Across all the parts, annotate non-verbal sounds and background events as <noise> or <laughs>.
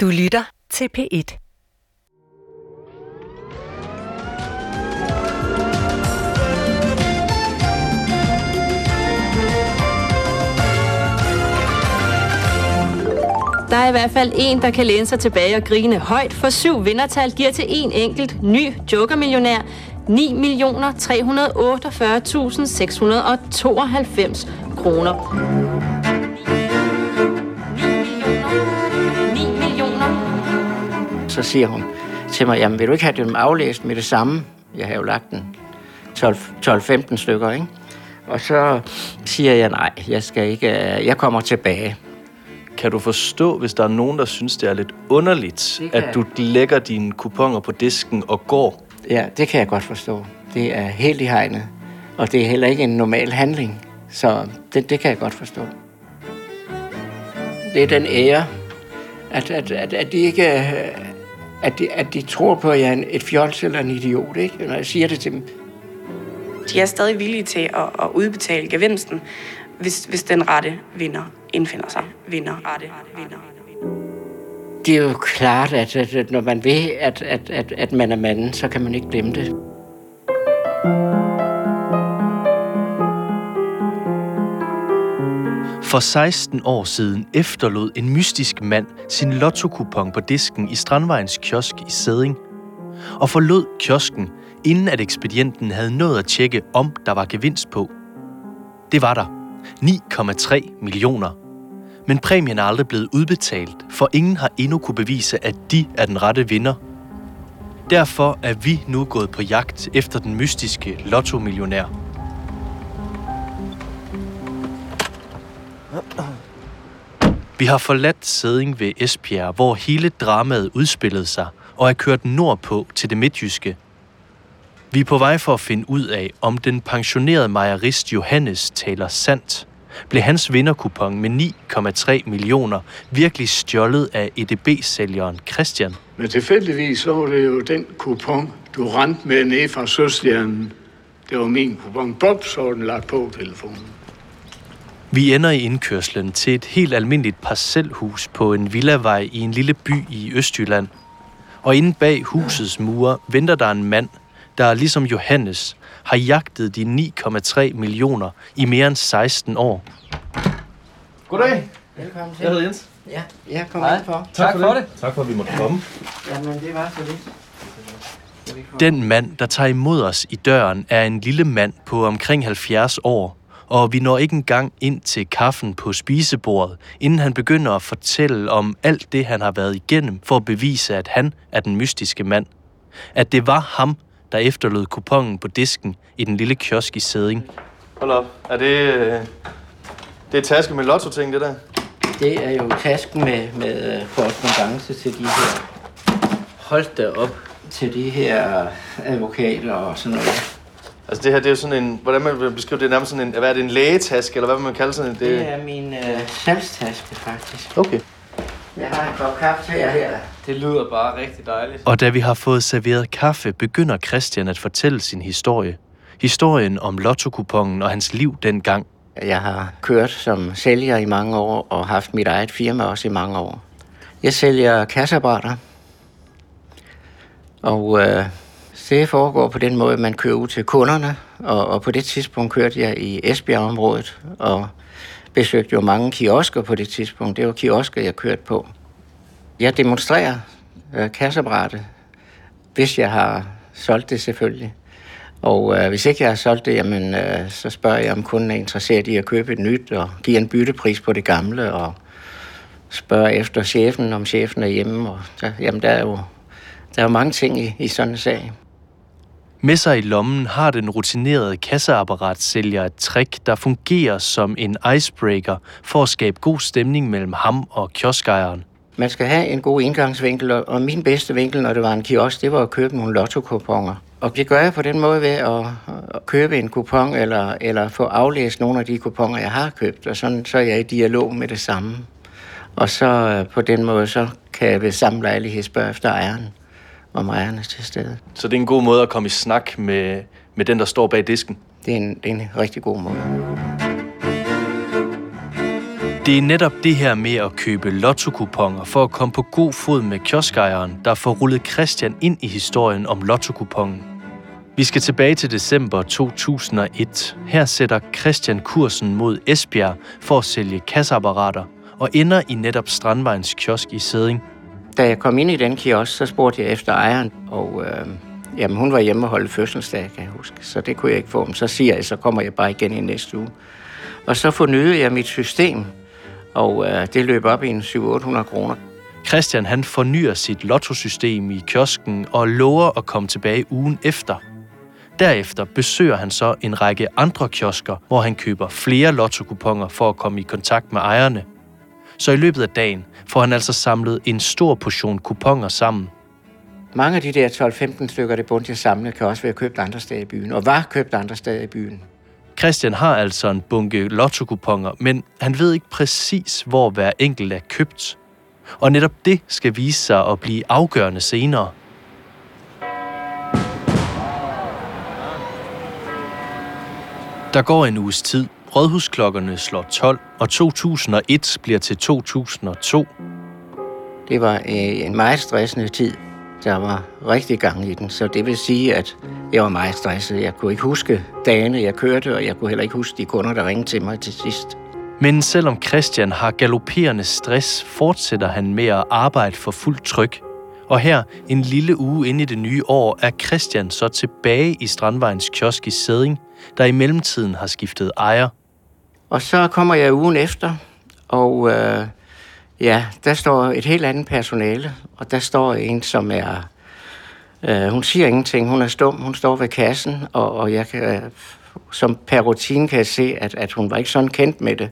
Du lytter til P1. Der er i hvert fald en, der kan læne sig tilbage og grine højt, for syv vindertal giver til en enkelt ny jokermillionær 9.348.692 kroner. Så siger hun til mig, jamen vil du ikke have dem aflæst med det samme? Jeg har jo lagt den 12-15 stykker, ikke? Og så siger jeg, nej, jeg skal ikke, øh, jeg kommer tilbage. Kan du forstå, hvis der er nogen, der synes, det er lidt underligt, at du lægger dine kuponer på disken og går? Ja, det kan jeg godt forstå. Det er helt i hegnet, og det er heller ikke en normal handling. Så det, det kan jeg godt forstå. Det er den ære, at, at, at, at de ikke... At de, at de tror på, at jeg er en, et fjols eller en idiot, ikke? Når jeg siger det til dem. De er stadig villige til at, at udbetale gevinsten, hvis, hvis den rette vinder indfinder sig. Vinder, rette, vinder. Det er jo klart, at, at, at når man ved, at, at, at, at man er manden, så kan man ikke glemme det. For 16 år siden efterlod en mystisk mand sin lottokupon på disken i Strandvejens kiosk i Sæding. Og forlod kiosken, inden at ekspedienten havde nået at tjekke, om der var gevinst på. Det var der. 9,3 millioner. Men præmien er aldrig blevet udbetalt, for ingen har endnu kunne bevise, at de er den rette vinder. Derfor er vi nu gået på jagt efter den mystiske lottomillionær. Vi har forladt Sæding ved Esbjerg, hvor hele dramaet udspillede sig, og er kørt nordpå til det midtjyske. Vi er på vej for at finde ud af, om den pensionerede mejerist Johannes taler sandt. Blev hans vinderkupon med 9,3 millioner virkelig stjålet af EDB-sælgeren Christian? Men tilfældigvis så var det jo den kupon, du rent med ned fra Søstjernen. Det var min kupon. Bob, så var den lagt på telefonen. Vi ender i indkørslen til et helt almindeligt parcelhus på en villavej i en lille by i Østjylland. Og inde bag husets mure venter der en mand, der ligesom Johannes har jagtet de 9,3 millioner i mere end 16 år. Goddag. Velkommen til. Jeg hedder Jens. Ja, jeg kom Hej. ind for. Tak, for det. Tak for, at vi måtte komme. Jamen, det var så lidt. Den mand, der tager imod os i døren, er en lille mand på omkring 70 år, og vi når ikke engang ind til kaffen på spisebordet, inden han begynder at fortælle om alt det, han har været igennem for at bevise, at han er den mystiske mand. At det var ham, der efterlod kupongen på disken i den lille kiosk i Sæding. Hold op. Er det... øh, Det er taske med lotto-ting, det der? Det er jo tasken med, med øh, korrespondence til de her... Hold da op. Til de her advokater og sådan noget. Altså det her, det er jo sådan en... Hvordan man vil beskrive det? er nærmest sådan en... Hvad er det? En lægetaske, eller hvad vil man kalde sådan en? Det er min øh, salgstaske, faktisk. Okay. Jeg har en kop kaffe til jer her. Det lyder bare rigtig dejligt. Og da vi har fået serveret kaffe, begynder Christian at fortælle sin historie. Historien om lottokupongen og hans liv dengang. Jeg har kørt som sælger i mange år og haft mit eget firma også i mange år. Jeg sælger kasseapparater. Og øh, det foregår på den måde, at man kører ud til kunderne. Og, og på det tidspunkt kørte jeg i Esbjerg-området og besøgte jo mange kiosker på det tidspunkt. Det var kiosker, jeg kørte på. Jeg demonstrerer øh, kasseapparatet, hvis jeg har solgt det selvfølgelig. Og øh, hvis ikke jeg har solgt det, jamen, øh, så spørger jeg, om kunden er interesseret i at købe et nyt, og giver en byttepris på det gamle, og spørger efter chefen, om chefen er hjemme. Og så, jamen, der er jo der er jo mange ting i, i sådan en sag. Med sig i lommen har den rutinerede kasseapparatsælger et trick, der fungerer som en icebreaker for at skabe god stemning mellem ham og kioskejeren. Man skal have en god indgangsvinkel, og min bedste vinkel, når det var en kiosk, det var at købe nogle lotto-kuponer. Og det gør jeg på den måde ved at, købe en kupon, eller, eller få aflæst nogle af de kuponer, jeg har købt. Og sådan, så er jeg i dialog med det samme. Og så øh, på den måde, så kan jeg ved samme lejlighed spørge efter ejeren, om ejeren er til stede. Så det er en god måde at komme i snak med, med den, der står bag disken. Det er en, det er en rigtig god måde. Det er netop det her med at købe lottokuponer for at komme på god fod med kioskejeren, der får rullet Christian ind i historien om lottokuponen. Vi skal tilbage til december 2001. Her sætter Christian kursen mod Esbjerg for at sælge kasseapparater og ender i netop Strandvejens kiosk i Sæding. Da jeg kom ind i den kiosk, så spurgte jeg efter ejeren, og øh, jamen, hun var hjemme og holde fødselsdag, kan jeg huske. Så det kunne jeg ikke få. Men så siger jeg, så kommer jeg bare igen i næste uge. Og så fornyede jeg mit system, og øh, det løb op i en 700-800 kroner. Christian han fornyer sit lottosystem i kiosken og lover at komme tilbage ugen efter. Derefter besøger han så en række andre kiosker, hvor han køber flere lottokuponer for at komme i kontakt med ejerne. Så i løbet af dagen får han altså samlet en stor portion kuponer sammen. Mange af de der 12-15 stykker, det bundt jeg samlede, kan også være købt andre steder i byen, og var købt andre steder i byen. Christian har altså en bunke lottokuponer, men han ved ikke præcis, hvor hver enkelt er købt. Og netop det skal vise sig at blive afgørende senere. Der går en uges tid. Rådhusklokkerne slår 12, og 2001 bliver til 2002. Det var øh, en meget stressende tid. Der var rigtig gang i den, så det vil sige, at jeg var meget stresset. Jeg kunne ikke huske dagene, jeg kørte, og jeg kunne heller ikke huske de kunder, der ringede til mig til sidst. Men selvom Christian har galopperende stress, fortsætter han med at arbejde for fuld tryk. Og her, en lille uge inde i det nye år, er Christian så tilbage i Strandvejens kiosk i Sæding, der i mellemtiden har skiftet ejer. Og så kommer jeg ugen efter, og øh, ja, der står et helt andet personale, og der står en, som er... Øh, hun siger ingenting, hun er stum, hun står ved kassen, og, og jeg kan, øh, som per rutine kan jeg se, at, at hun var ikke sådan kendt med det.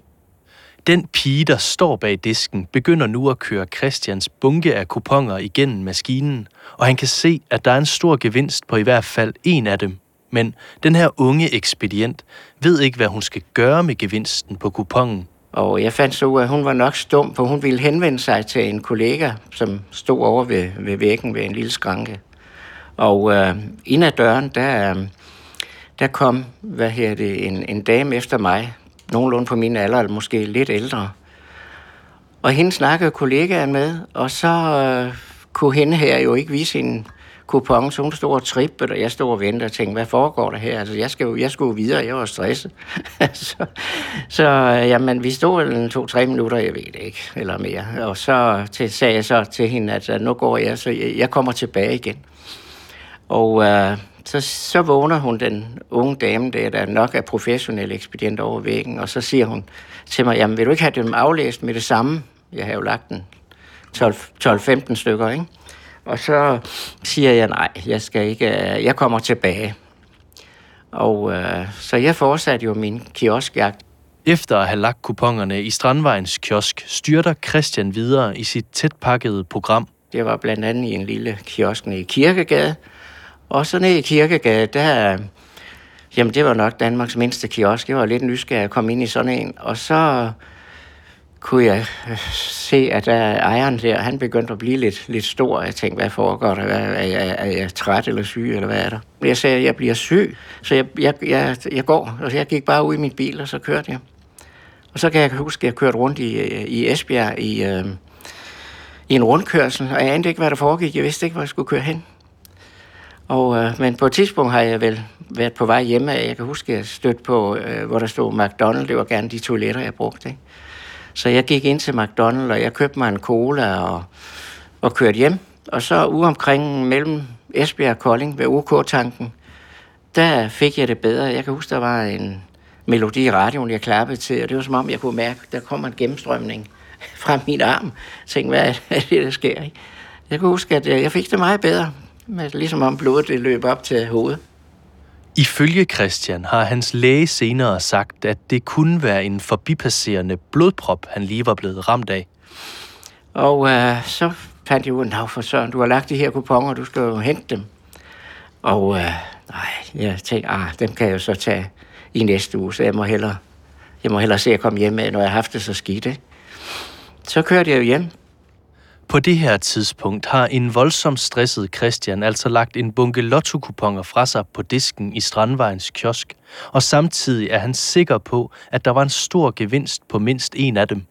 Den pige, der står bag disken, begynder nu at køre Christians bunke af kuponer igennem maskinen, og han kan se, at der er en stor gevinst på i hvert fald en af dem. Men den her unge ekspedient ved ikke, hvad hun skal gøre med gevinsten på kupongen. Og jeg fandt så ud af, at hun var nok stum, for hun ville henvende sig til en kollega, som stod over ved, ved væggen ved en lille skranke. Og øh, ind ad døren, der, øh, der kom hvad her det, en, en dame efter mig, nogenlunde på min alder, eller måske lidt ældre. Og hende snakkede kollegaen med, og så øh, kunne hende her jo ikke vise en kupon, så hun stod og trippede, og jeg stod og ventede og tænkte, hvad foregår der her? Altså, jeg, skal jo, jeg skulle videre, jeg var stresset. <laughs> så, så øh, jamen, vi stod en to-tre minutter, jeg ved det ikke, eller mere. Og så til, sagde jeg så til hende, at nu går jeg, så jeg, jeg kommer tilbage igen. Og øh, så, så vågner hun, den unge dame der, der nok er professionel ekspedient over væggen, og så siger hun til mig, jamen vil du ikke have dem aflæst med det samme? Jeg har jo lagt den 12-15 stykker, ikke? Og så siger jeg, nej, jeg skal ikke, øh, jeg kommer tilbage. Og øh, så jeg fortsatte jo min kioskjagt. Efter at have lagt kuponerne i Strandvejens kiosk, styrter Christian videre i sit tæt pakkede program. Det var blandt andet i en lille kiosk i Kirkegade, og så ned i Kirkegade, der, jamen det var nok Danmarks mindste kiosk. Jeg var lidt nysgerrig at komme ind i sådan en. Og så kunne jeg øh, se, at øh, ejeren der, han begyndte at blive lidt, lidt stor. Jeg tænkte, hvad foregår der? Er, er, jeg, er jeg træt eller syg, eller hvad er der? Jeg sagde, at jeg bliver syg, så jeg, jeg, jeg, jeg går. Og så jeg gik bare ud i min bil, og så kørte jeg. Og så kan jeg huske, at jeg kørte rundt i, øh, i Esbjerg i, øh, i en rundkørsel, og jeg anede ikke, hvad der foregik. Jeg vidste ikke, hvor jeg skulle køre hen. Og, øh, men på et tidspunkt har jeg vel været på vej hjemme. Jeg kan huske, at jeg stødte på, øh, hvor der stod McDonald's. Det var gerne de toiletter, jeg brugte. Ikke? Så jeg gik ind til McDonald's, og jeg købte mig en cola og, og kørte hjem. Og så ude omkring mellem Esbjerg og Kolding ved OK-tanken, der fik jeg det bedre. Jeg kan huske, der var en melodi i radioen, jeg klappede til, og det var som om, jeg kunne mærke, der kom en gennemstrømning <laughs> fra min arm. Jeg tænkte, hvad er det, <laughs> der sker? Ikke? Jeg kan huske, at øh, jeg fik det meget bedre med, ligesom om blodet det løb op til hovedet. Ifølge Christian har hans læge senere sagt, at det kunne være en forbipasserende blodprop, han lige var blevet ramt af. Og øh, så fandt jeg ud af, for søren, du har lagt de her kuponer, du skal jo hente dem. Og øh, nej, jeg tænkte, ah, dem kan jeg jo så tage i næste uge, så jeg må hellere, jeg må hellere se at komme hjem med, når jeg har haft det så skidt. Ikke? Så kørte jeg jo hjem på det her tidspunkt har en voldsomt stresset Christian altså lagt en bunke lottokuponer fra sig på disken i Strandvejens kiosk, og samtidig er han sikker på, at der var en stor gevinst på mindst en af dem.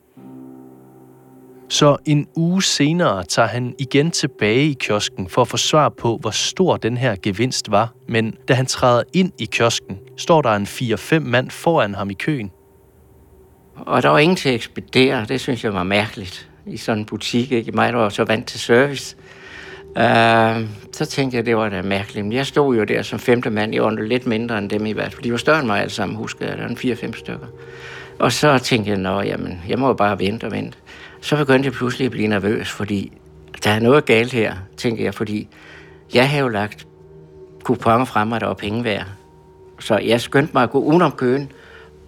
Så en uge senere tager han igen tilbage i kiosken for at få svar på, hvor stor den her gevinst var. Men da han træder ind i kiosken, står der en 4-5 mand foran ham i køen. Og der var ingen til at ekspedere. Det synes jeg var mærkeligt i sådan en butik. Ikke? Mig der var så vant til service. Uh, så tænkte jeg, det var da mærkeligt. Men jeg stod jo der som femte mand. Jeg var lidt mindre end dem i hvert fald. De var større end mig alle sammen, husker jeg. Der var fire-fem stykker. Og så tænkte jeg, nå, jamen, jeg må jo bare vente og vente. Så begyndte jeg pludselig at blive nervøs, fordi der er noget galt her, tænkte jeg, fordi jeg havde jo lagt kuponer frem, og der var penge værd. Så jeg skyndte mig at gå udenom køen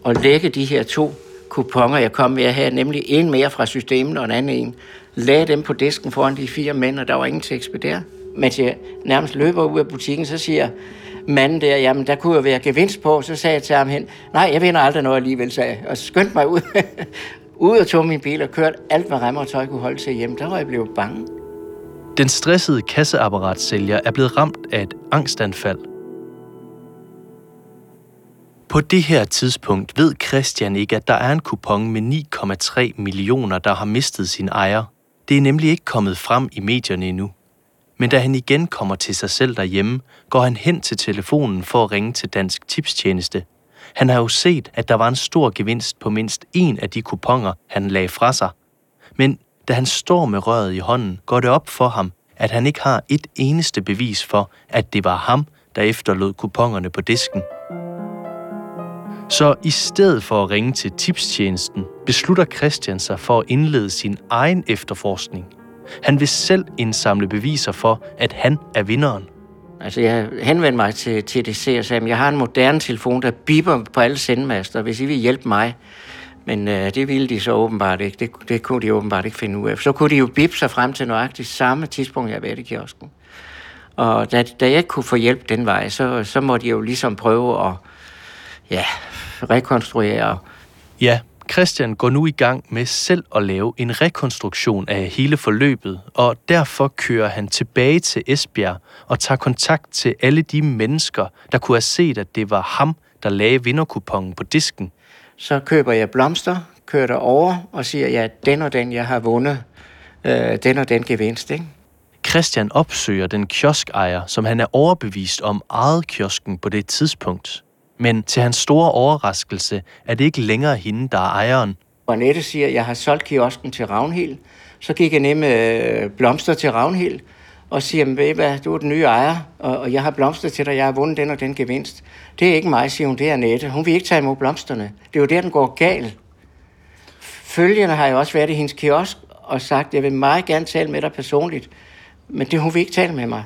og lægge de her to kuponer, jeg kom med at have, nemlig en mere fra systemet og en anden en, lagde dem på disken foran de fire mænd, og der var ingen til at ekspedere. Mens jeg nærmest løber ud af butikken, så siger manden der, jamen der kunne jo være gevinst på, så sagde jeg til ham hen, nej, jeg vinder aldrig noget alligevel, sagde jeg, og skyndte mig ud, <laughs> ud og tog min bil og kørte alt, hvad remmer og tøj kunne holde til hjem. Der var jeg blevet bange. Den stressede kasseapparatsælger er blevet ramt af et angstanfald. På det her tidspunkt ved Christian ikke, at der er en kupon med 9,3 millioner, der har mistet sin ejer. Det er nemlig ikke kommet frem i medierne endnu. Men da han igen kommer til sig selv derhjemme, går han hen til telefonen for at ringe til Dansk Tipstjeneste. Han har jo set, at der var en stor gevinst på mindst en af de kuponer, han lagde fra sig. Men da han står med røret i hånden, går det op for ham, at han ikke har et eneste bevis for, at det var ham, der efterlod kuponerne på disken. Så i stedet for at ringe til tipstjenesten, beslutter Christian sig for at indlede sin egen efterforskning. Han vil selv indsamle beviser for, at han er vinderen. Altså, jeg henvendte mig til TDC og sagde, at jeg har en moderne telefon, der biber på alle sendemaster, hvis I vil hjælpe mig. Men øh, det ville de så åbenbart ikke. Det, det kunne de åbenbart ikke finde ud af. Så kunne de jo bippe sig frem til nøjagtigt samme tidspunkt, jeg var i kiosken. Og da, da jeg ikke kunne få hjælp den vej, så, så måtte jeg jo ligesom prøve at ja, rekonstruere. Ja, Christian går nu i gang med selv at lave en rekonstruktion af hele forløbet, og derfor kører han tilbage til Esbjerg og tager kontakt til alle de mennesker, der kunne have set, at det var ham, der lagde vinderkupongen på disken. Så køber jeg blomster, kører der over og siger, ja, den og den, jeg har vundet, øh, den og den gevinst, ikke? Christian opsøger den kioskejer, som han er overbevist om ejet kiosken på det tidspunkt. Men til hans store overraskelse er det ikke længere hende, der er ejeren. Og Annette siger, at jeg har solgt kiosken til Ravnhild. Så gik jeg ned med øh, blomster til Ravnhild og siger, ved hvad, du er den nye ejer, og, og jeg har blomster til dig, jeg har vundet den og den gevinst. Det er ikke mig, siger hun, det er Annette. Hun vil ikke tage imod blomsterne. Det er jo der, den går galt. Følgende har jeg også været i hendes kiosk og sagt, jeg vil meget gerne tale med dig personligt, men det hun vil ikke tale med mig.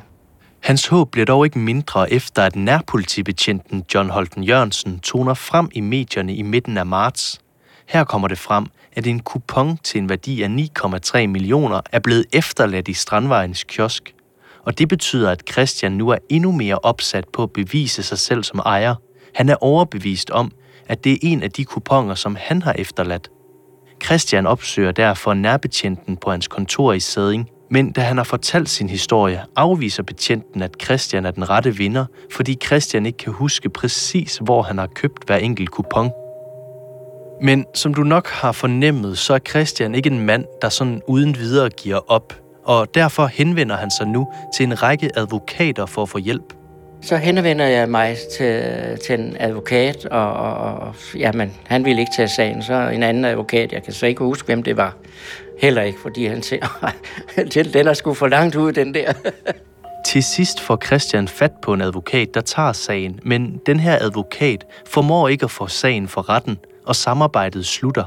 Hans håb bliver dog ikke mindre efter, at nærpolitibetjenten John Holten Jørgensen toner frem i medierne i midten af marts. Her kommer det frem, at en kupon til en værdi af 9,3 millioner er blevet efterladt i Strandvejens kiosk. Og det betyder, at Christian nu er endnu mere opsat på at bevise sig selv som ejer. Han er overbevist om, at det er en af de kuponer, som han har efterladt. Christian opsøger derfor nærbetjenten på hans kontor i Sæding men da han har fortalt sin historie, afviser betjenten, at Christian er den rette vinder, fordi Christian ikke kan huske præcis, hvor han har købt hver enkelt kupon. Men som du nok har fornemmet, så er Christian ikke en mand, der sådan uden videre giver op, og derfor henvender han sig nu til en række advokater for at få hjælp. Så henvender jeg mig til, til en advokat, og, og, og jamen, han ville ikke tage sagen. Så en anden advokat, jeg kan så ikke huske, hvem det var, Heller ikke, fordi han ser, til <laughs> den er sgu for langt ud, den der. <laughs> Til sidst får Christian fat på en advokat, der tager sagen, men den her advokat formår ikke at få sagen for retten, og samarbejdet slutter.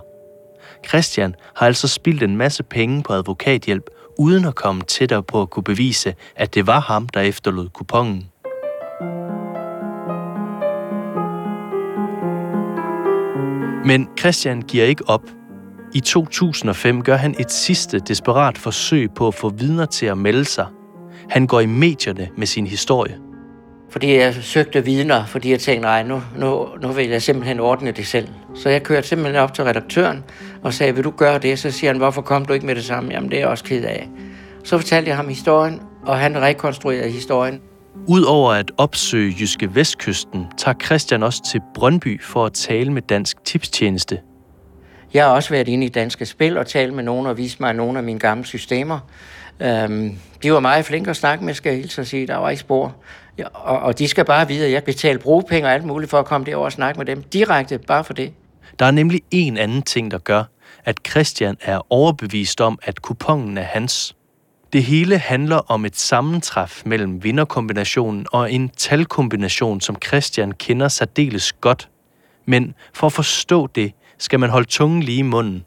Christian har altså spildt en masse penge på advokathjælp, uden at komme tættere på at kunne bevise, at det var ham, der efterlod kupongen. Men Christian giver ikke op, i 2005 gør han et sidste desperat forsøg på at få vidner til at melde sig. Han går i medierne med sin historie. Fordi jeg søgte vidner, fordi jeg tænkte, nej, nu, nu, nu vil jeg simpelthen ordne det selv. Så jeg kørte simpelthen op til redaktøren og sagde, vil du gøre det? Så siger han, hvorfor kom du ikke med det samme? Jamen, det er jeg også ked af. Så fortalte jeg ham historien, og han rekonstruerede historien. Udover at opsøge Jyske Vestkysten, tager Christian også til Brøndby for at tale med Dansk Tipstjeneste jeg har også været inde i Danske Spil og talt med nogen og vist mig nogle af mine gamle systemer. Øhm, de var meget flinke at snakke med, skal jeg hilse og sige. Der var ikke spor. Ja, og, og de skal bare vide, at jeg betaler brugepenge og alt muligt for at komme derover og snakke med dem direkte, bare for det. Der er nemlig en anden ting, der gør, at Christian er overbevist om, at kupongen er hans. Det hele handler om et sammentræf mellem vinderkombinationen og en talkombination, som Christian kender særdeles godt. Men for at forstå det, skal man holde tungen lige i munden.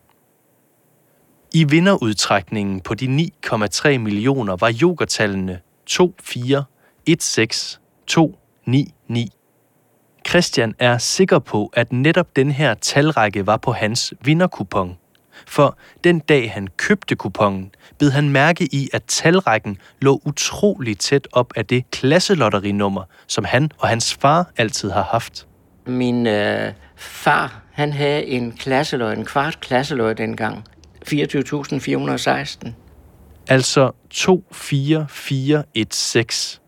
I vinderudtrækningen på de 9,3 millioner var jokertallene 2, 4, 1, 6, 2, 9, 9. Christian er sikker på, at netop den her talrække var på hans vinderkupon. For den dag han købte kupongen, bed han mærke i, at talrækken lå utrolig tæt op af det klasselotterinummer, som han og hans far altid har haft. Min øh, far, han havde en klasseløg, en kvart klasseløg dengang. 24.416. Altså 24416.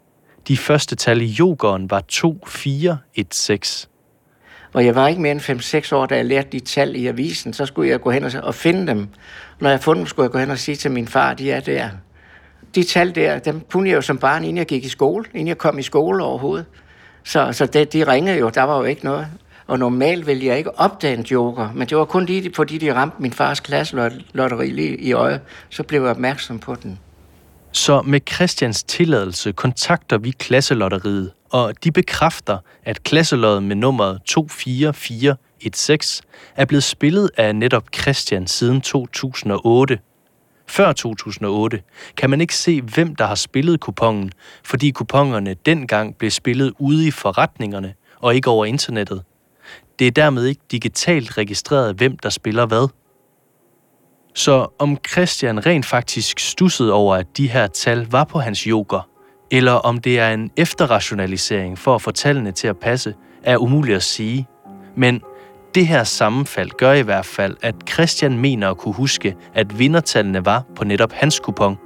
De første tal i yogeren var 2416. Og jeg var ikke mere end 5-6 år, da jeg lærte de tal i avisen. Så skulle jeg gå hen og, finde dem. Når jeg fundet dem, skulle jeg gå hen og sige til min far, de er der. De tal der, dem kunne jeg jo som barn, inden jeg gik i skole. Inden jeg kom i skole overhovedet. Så, så det, de ringede jo, der var jo ikke noget. Og normalt ville jeg ikke opdage en joker, men det var kun lige fordi de ramte min fars klasselotteri lige i øjet, så blev jeg opmærksom på den. Så med Christians tilladelse kontakter vi klasselotteriet, og de bekræfter, at klasseloddet med nummeret 24416 er blevet spillet af netop Christian siden 2008. Før 2008 kan man ikke se, hvem der har spillet kupongen, fordi kuponerne dengang blev spillet ude i forretningerne og ikke over internettet. Det er dermed ikke digitalt registreret, hvem der spiller hvad. Så om Christian rent faktisk stussede over, at de her tal var på hans joker, eller om det er en efterrationalisering for at få tallene til at passe, er umuligt at sige. Men det her sammenfald gør i hvert fald, at Christian mener at kunne huske, at vindertallene var på netop hans kupon.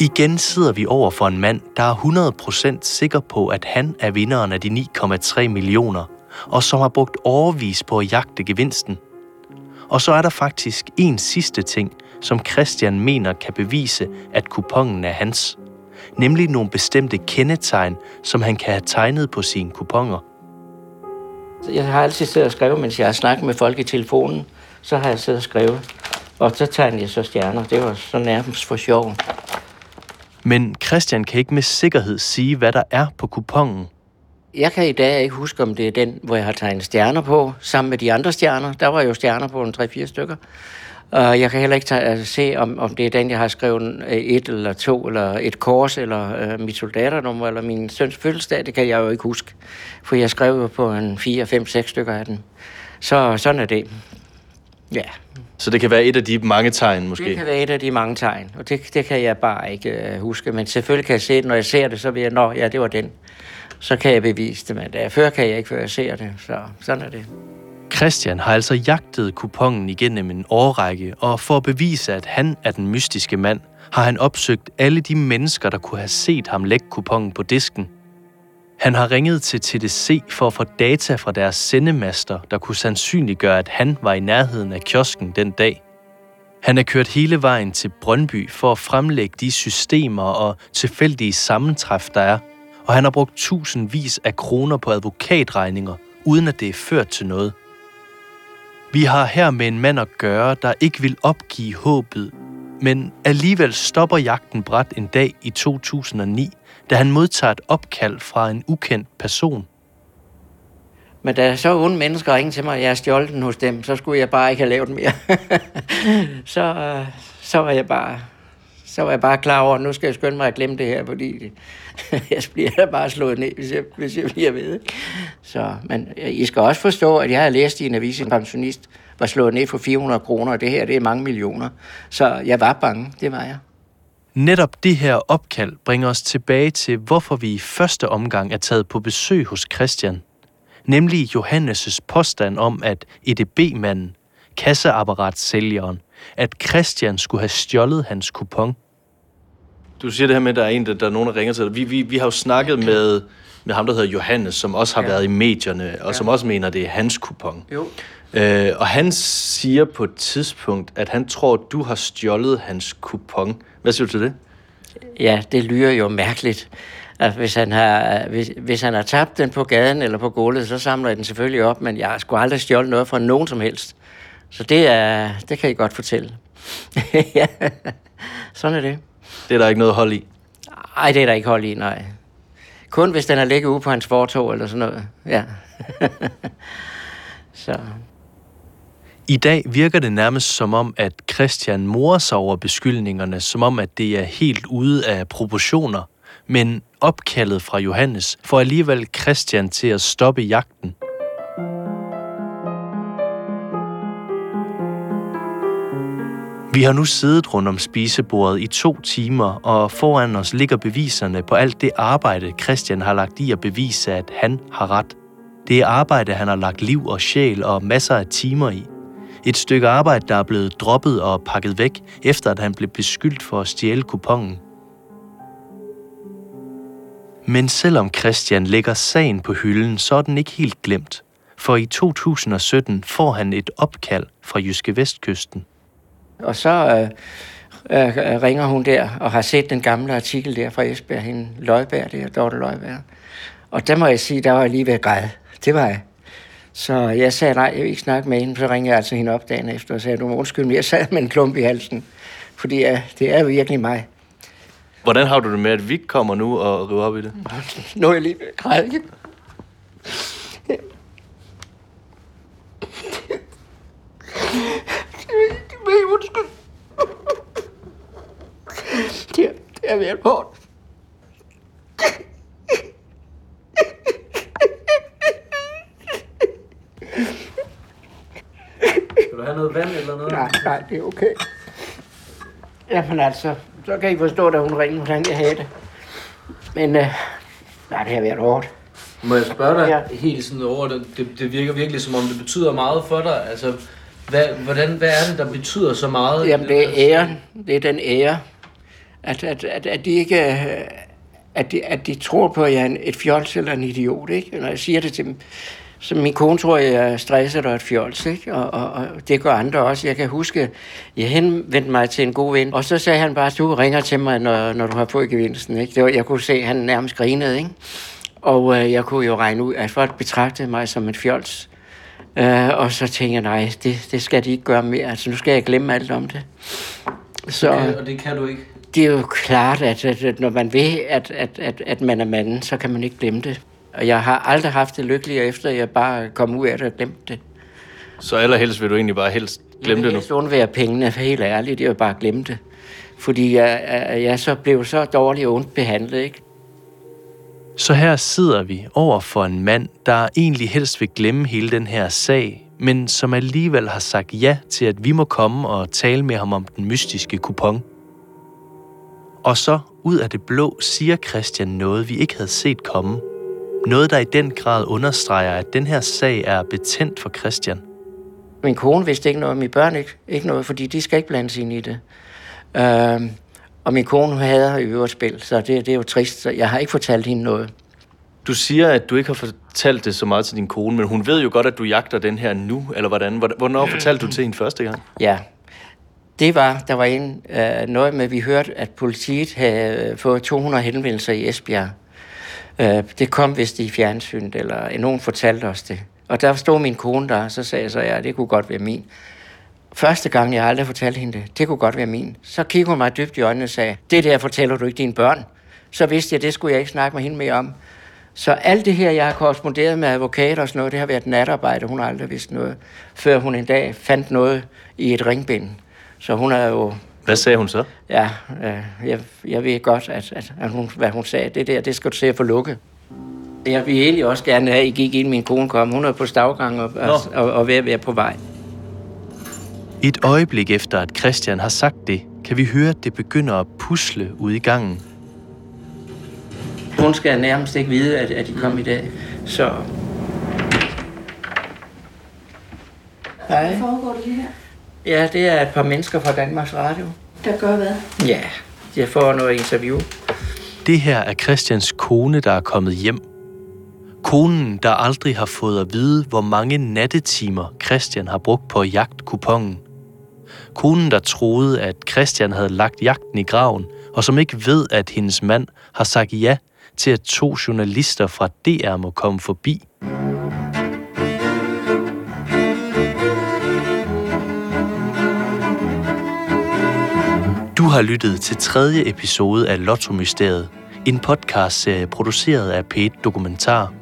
Igen sidder vi over for en mand, der er 100% sikker på, at han er vinderen af de 9,3 millioner, og som har brugt overvis på at jagte gevinsten. Og så er der faktisk en sidste ting, som Christian mener kan bevise, at kupongen er hans. Nemlig nogle bestemte kendetegn, som han kan have tegnet på sine kuponger. Jeg har altid siddet og skrevet, mens jeg har snakket med folk i telefonen. Så har jeg siddet og skrevet. Og så tager jeg så stjerner. Det var så nærmest for sjov. Men Christian kan ikke med sikkerhed sige, hvad der er på kupongen. Jeg kan i dag ikke huske, om det er den, hvor jeg har tegnet stjerner på, sammen med de andre stjerner. Der var jo stjerner på en 3-4 stykker. Og jeg kan heller ikke tage, altså, se, om, om det er den, jeg har skrevet øh, et eller to, eller et kors, eller øh, mit soldaternummer, eller min søns fødselsdag. Det kan jeg jo ikke huske, for jeg skrev jo på en 4, 5, 6 stykker af den. Så sådan er det. Ja. Så det kan være et af de mange tegn, måske? Det kan være et af de mange tegn, og det, det kan jeg bare ikke uh, huske. Men selvfølgelig kan jeg se det, når jeg ser det, så vil jeg, nå, ja, det var den. Så kan jeg bevise det, men da før kan jeg ikke, før jeg ser det. Så sådan er det. Christian har altså jagtet kupongen igennem en årrække, og for at bevise, at han er den mystiske mand, har han opsøgt alle de mennesker, der kunne have set ham lægge kupongen på disken. Han har ringet til TDC for at få data fra deres sendemaster, der kunne sandsynliggøre, at han var i nærheden af kiosken den dag. Han er kørt hele vejen til Brøndby for at fremlægge de systemer og tilfældige sammentræf, der er, og han har brugt tusindvis af kroner på advokatregninger, uden at det er ført til noget – vi har her med en mand at gøre, der ikke vil opgive håbet, men alligevel stopper jagten bræt en dag i 2009, da han modtager et opkald fra en ukendt person. Men da så onde mennesker ringede til mig, at jeg er stjålet den hos dem, så skulle jeg bare ikke have lavet mere. <laughs> så, øh, så var jeg bare så var jeg bare klar over, at nu skal jeg skynde mig at glemme det her, fordi <laughs> jeg bliver da bare slået ned, hvis jeg, hvis jeg bliver ved. Så, men I skal også forstå, at jeg har læst i en avis, en pensionist var slået ned for 400 kroner, og det her, det er mange millioner. Så jeg var bange, det var jeg. Netop det her opkald bringer os tilbage til, hvorfor vi i første omgang er taget på besøg hos Christian. Nemlig Johannes' påstand om, at EDB-manden, kasseapparatsælgeren, at Christian skulle have stjålet hans kupon. Du siger det her med, at der er en, der, der er nogen, der ringer til dig. Vi, vi, vi har jo snakket med, med ham, der hedder Johannes, som også har ja. været i medierne, og ja. som også mener, det er hans kupon. Jo. Øh, og han siger på et tidspunkt, at han tror, du har stjålet hans kupon. Hvad siger du til det? Ja, det lyder jo mærkeligt. At hvis, han har, hvis, hvis han har tabt den på gaden eller på gulvet, så samler jeg den selvfølgelig op, men jeg har sgu aldrig stjålet noget fra nogen som helst. Så det, er, det kan I godt fortælle. <laughs> ja, sådan er det. Det er der ikke noget hold i. Nej, det er der ikke hold i, nej. Kun hvis den er ligget ude på hans fortog eller sådan noget. Ja. <laughs> så. I dag virker det nærmest som om, at Christian morer sig over beskyldningerne, som om, at det er helt ude af proportioner. Men opkaldet fra Johannes får alligevel Christian til at stoppe jagten. Vi har nu siddet rundt om spisebordet i to timer, og foran os ligger beviserne på alt det arbejde, Christian har lagt i at bevise, at han har ret. Det er arbejde, han har lagt liv og sjæl og masser af timer i. Et stykke arbejde, der er blevet droppet og pakket væk, efter at han blev beskyldt for at stjæle kupongen. Men selvom Christian lægger sagen på hylden, så er den ikke helt glemt. For i 2017 får han et opkald fra Jyske Vestkysten. Og så øh, øh, ringer hun der og har set den gamle artikel der fra Esbjerg, hende Løjberg der, Dorte Løjberg. Og der må jeg sige, der var jeg lige ved at græde. Det var jeg. Så jeg sagde, nej, jeg vil ikke snakke med hende. Så ringede jeg altså hende op dagen efter og sagde, du må undskylde, men jeg sad med en klump i halsen. Fordi ja, det er virkelig mig. Hvordan har du det med, at vi kommer nu og river op i det? Nu er jeg lige ved er. Det er, det er været hårdt. Skal du have noget vand eller noget? Nej, nej, det er okay. Jamen altså, så kan I forstå, da hun ringede, hvordan jeg havde det. Men, øh, nej, det har været hårdt. Må jeg spørge dig Ja. helt sådan over det, det? Det virker virkelig som om, det betyder meget for dig. Altså, hvad, hvordan, hvad er det, der betyder så meget? Jamen, det er æren. Det er den ære. At, at, at, at de ikke... øh, At de, at de tror på, at jeg er en- et fjols eller en idiot, ikke? Når jeg siger det til dem, så min kone tror, jeg er stresset og et fjols, ikke? Og, og, og det gør andre også. Jeg kan huske, jeg henvendte mig til en god ven, og så sagde han bare, du ringer til mig, når, når du har fået gevinsten, ikke? Det var, jeg kunne se, at han nærmest grinede, ikke? Og øh, jeg kunne jo regne ud, at folk betragtede mig som et fjols. Øh, og så tænkte jeg, nej, det, det skal de ikke gøre mere. Altså, nu skal jeg glemme alt om det. Så Okay, og det kan du ikke. det er jo klart, at, at, at når man ved, at, at, at, at man er manden, så kan man ikke glemme det. Og jeg har aldrig haft det lykkeligere, efter jeg bare kom ud af det og glemte det. Så allerhelst vil du egentlig bare helst glemme det nu. Jeg vil undvære pengene, for helt ærligt. Jeg vil bare glemme det. Fordi jeg, jeg, jeg så blev så dårligt og ondt behandlet, ikke? Så her sidder vi over for en mand, der egentlig helst vil glemme hele den her sag, men som alligevel har sagt ja til, at vi må komme og tale med ham om den mystiske kupon. Og så, ud af det blå, siger Christian noget, vi ikke havde set komme. Noget, der i den grad understreger, at den her sag er betændt for Christian. Min kone vidste ikke noget, mine børn ikke, ikke noget, fordi de skal ikke blandes ind i det. Øhm, og min kone hader i øvrigt spil, så det, det er jo trist. Så jeg har ikke fortalt hende noget. Du siger, at du ikke har fortalt det så meget til din kone, men hun ved jo godt, at du jagter den her nu, eller hvordan? Hvor- Hvornår fortalte du til hende første gang? Ja, det var, der var en, øh, noget med, at vi hørte, at politiet havde øh, fået 200 henvendelser i Esbjerg. Øh, det kom vist i fjernsynet, eller nogen fortalte os det. Og der stod min kone der, og så sagde jeg så, ja, det kunne godt være min. Første gang, jeg aldrig fortalte hende det, det kunne godt være min. Så kiggede hun mig dybt i øjnene og sagde, det der fortæller du ikke dine børn. Så vidste jeg, det skulle jeg ikke snakke med hende mere om. Så alt det her, jeg har korresponderet med advokater og sådan noget, det har været natarbejde. Hun har aldrig vidst noget, før hun en dag fandt noget i et ringbind. Så hun er jo, hvad sagde hun så? ja, øh, jeg, jeg ved godt, at, at, at hun, hvad hun sagde, det der, det skal du se at få lukket. Jeg vil egentlig også gerne have, at I gik ind, min kone kom. Hun er på stavgang og, og, og, og ved at være på vej. Et øjeblik efter, at Christian har sagt det, kan vi høre, at det begynder at pusle ud i gangen. Hun skal nærmest ikke vide, at, at I kom i dag. Så... Hej. foregår det lige her? Ja, det er et par mennesker fra Danmarks Radio. Der gør hvad? Ja, jeg får noget interview. Det her er Christians kone, der er kommet hjem. Konen, der aldrig har fået at vide, hvor mange nattetimer Christian har brugt på at jagte kupongen. Konen, der troede, at Christian havde lagt jagten i graven, og som ikke ved, at hendes mand har sagt ja til, at to journalister fra DR må komme forbi. Du har lyttet til tredje episode af Lotto Mysteriet, en podcastserie produceret af P1 Dokumentar.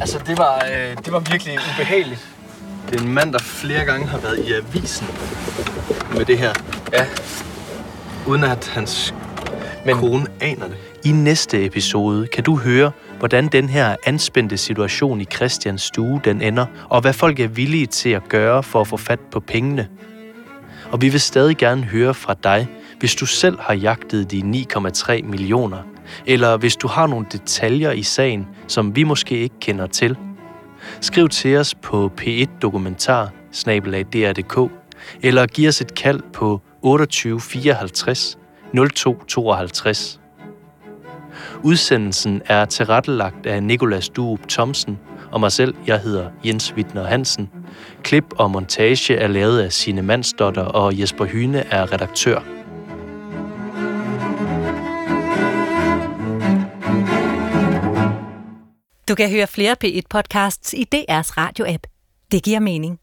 Altså, det var, øh, det var virkelig ubehageligt. Det er en mand, der flere gange har været i avisen med det her. Ja. Uden at hans Men- Men... kone aner det. I næste episode kan du høre, hvordan den her anspændte situation i Christians stue den ender, og hvad folk er villige til at gøre for at få fat på pengene. Og vi vil stadig gerne høre fra dig, hvis du selv har jagtet de 9,3 millioner, eller hvis du har nogle detaljer i sagen, som vi måske ikke kender til. Skriv til os på p1 dokumentar eller giv os et kald på 28 54 02 52. Udsendelsen er tilrettelagt af Nikolas Duup Thomsen og mig selv. Jeg hedder Jens Wittner Hansen. Klip og montage er lavet af Sine Mandsdotter, og Jesper Hyne er redaktør. Du kan høre flere P1-podcasts i DR's radio-app. Det giver mening.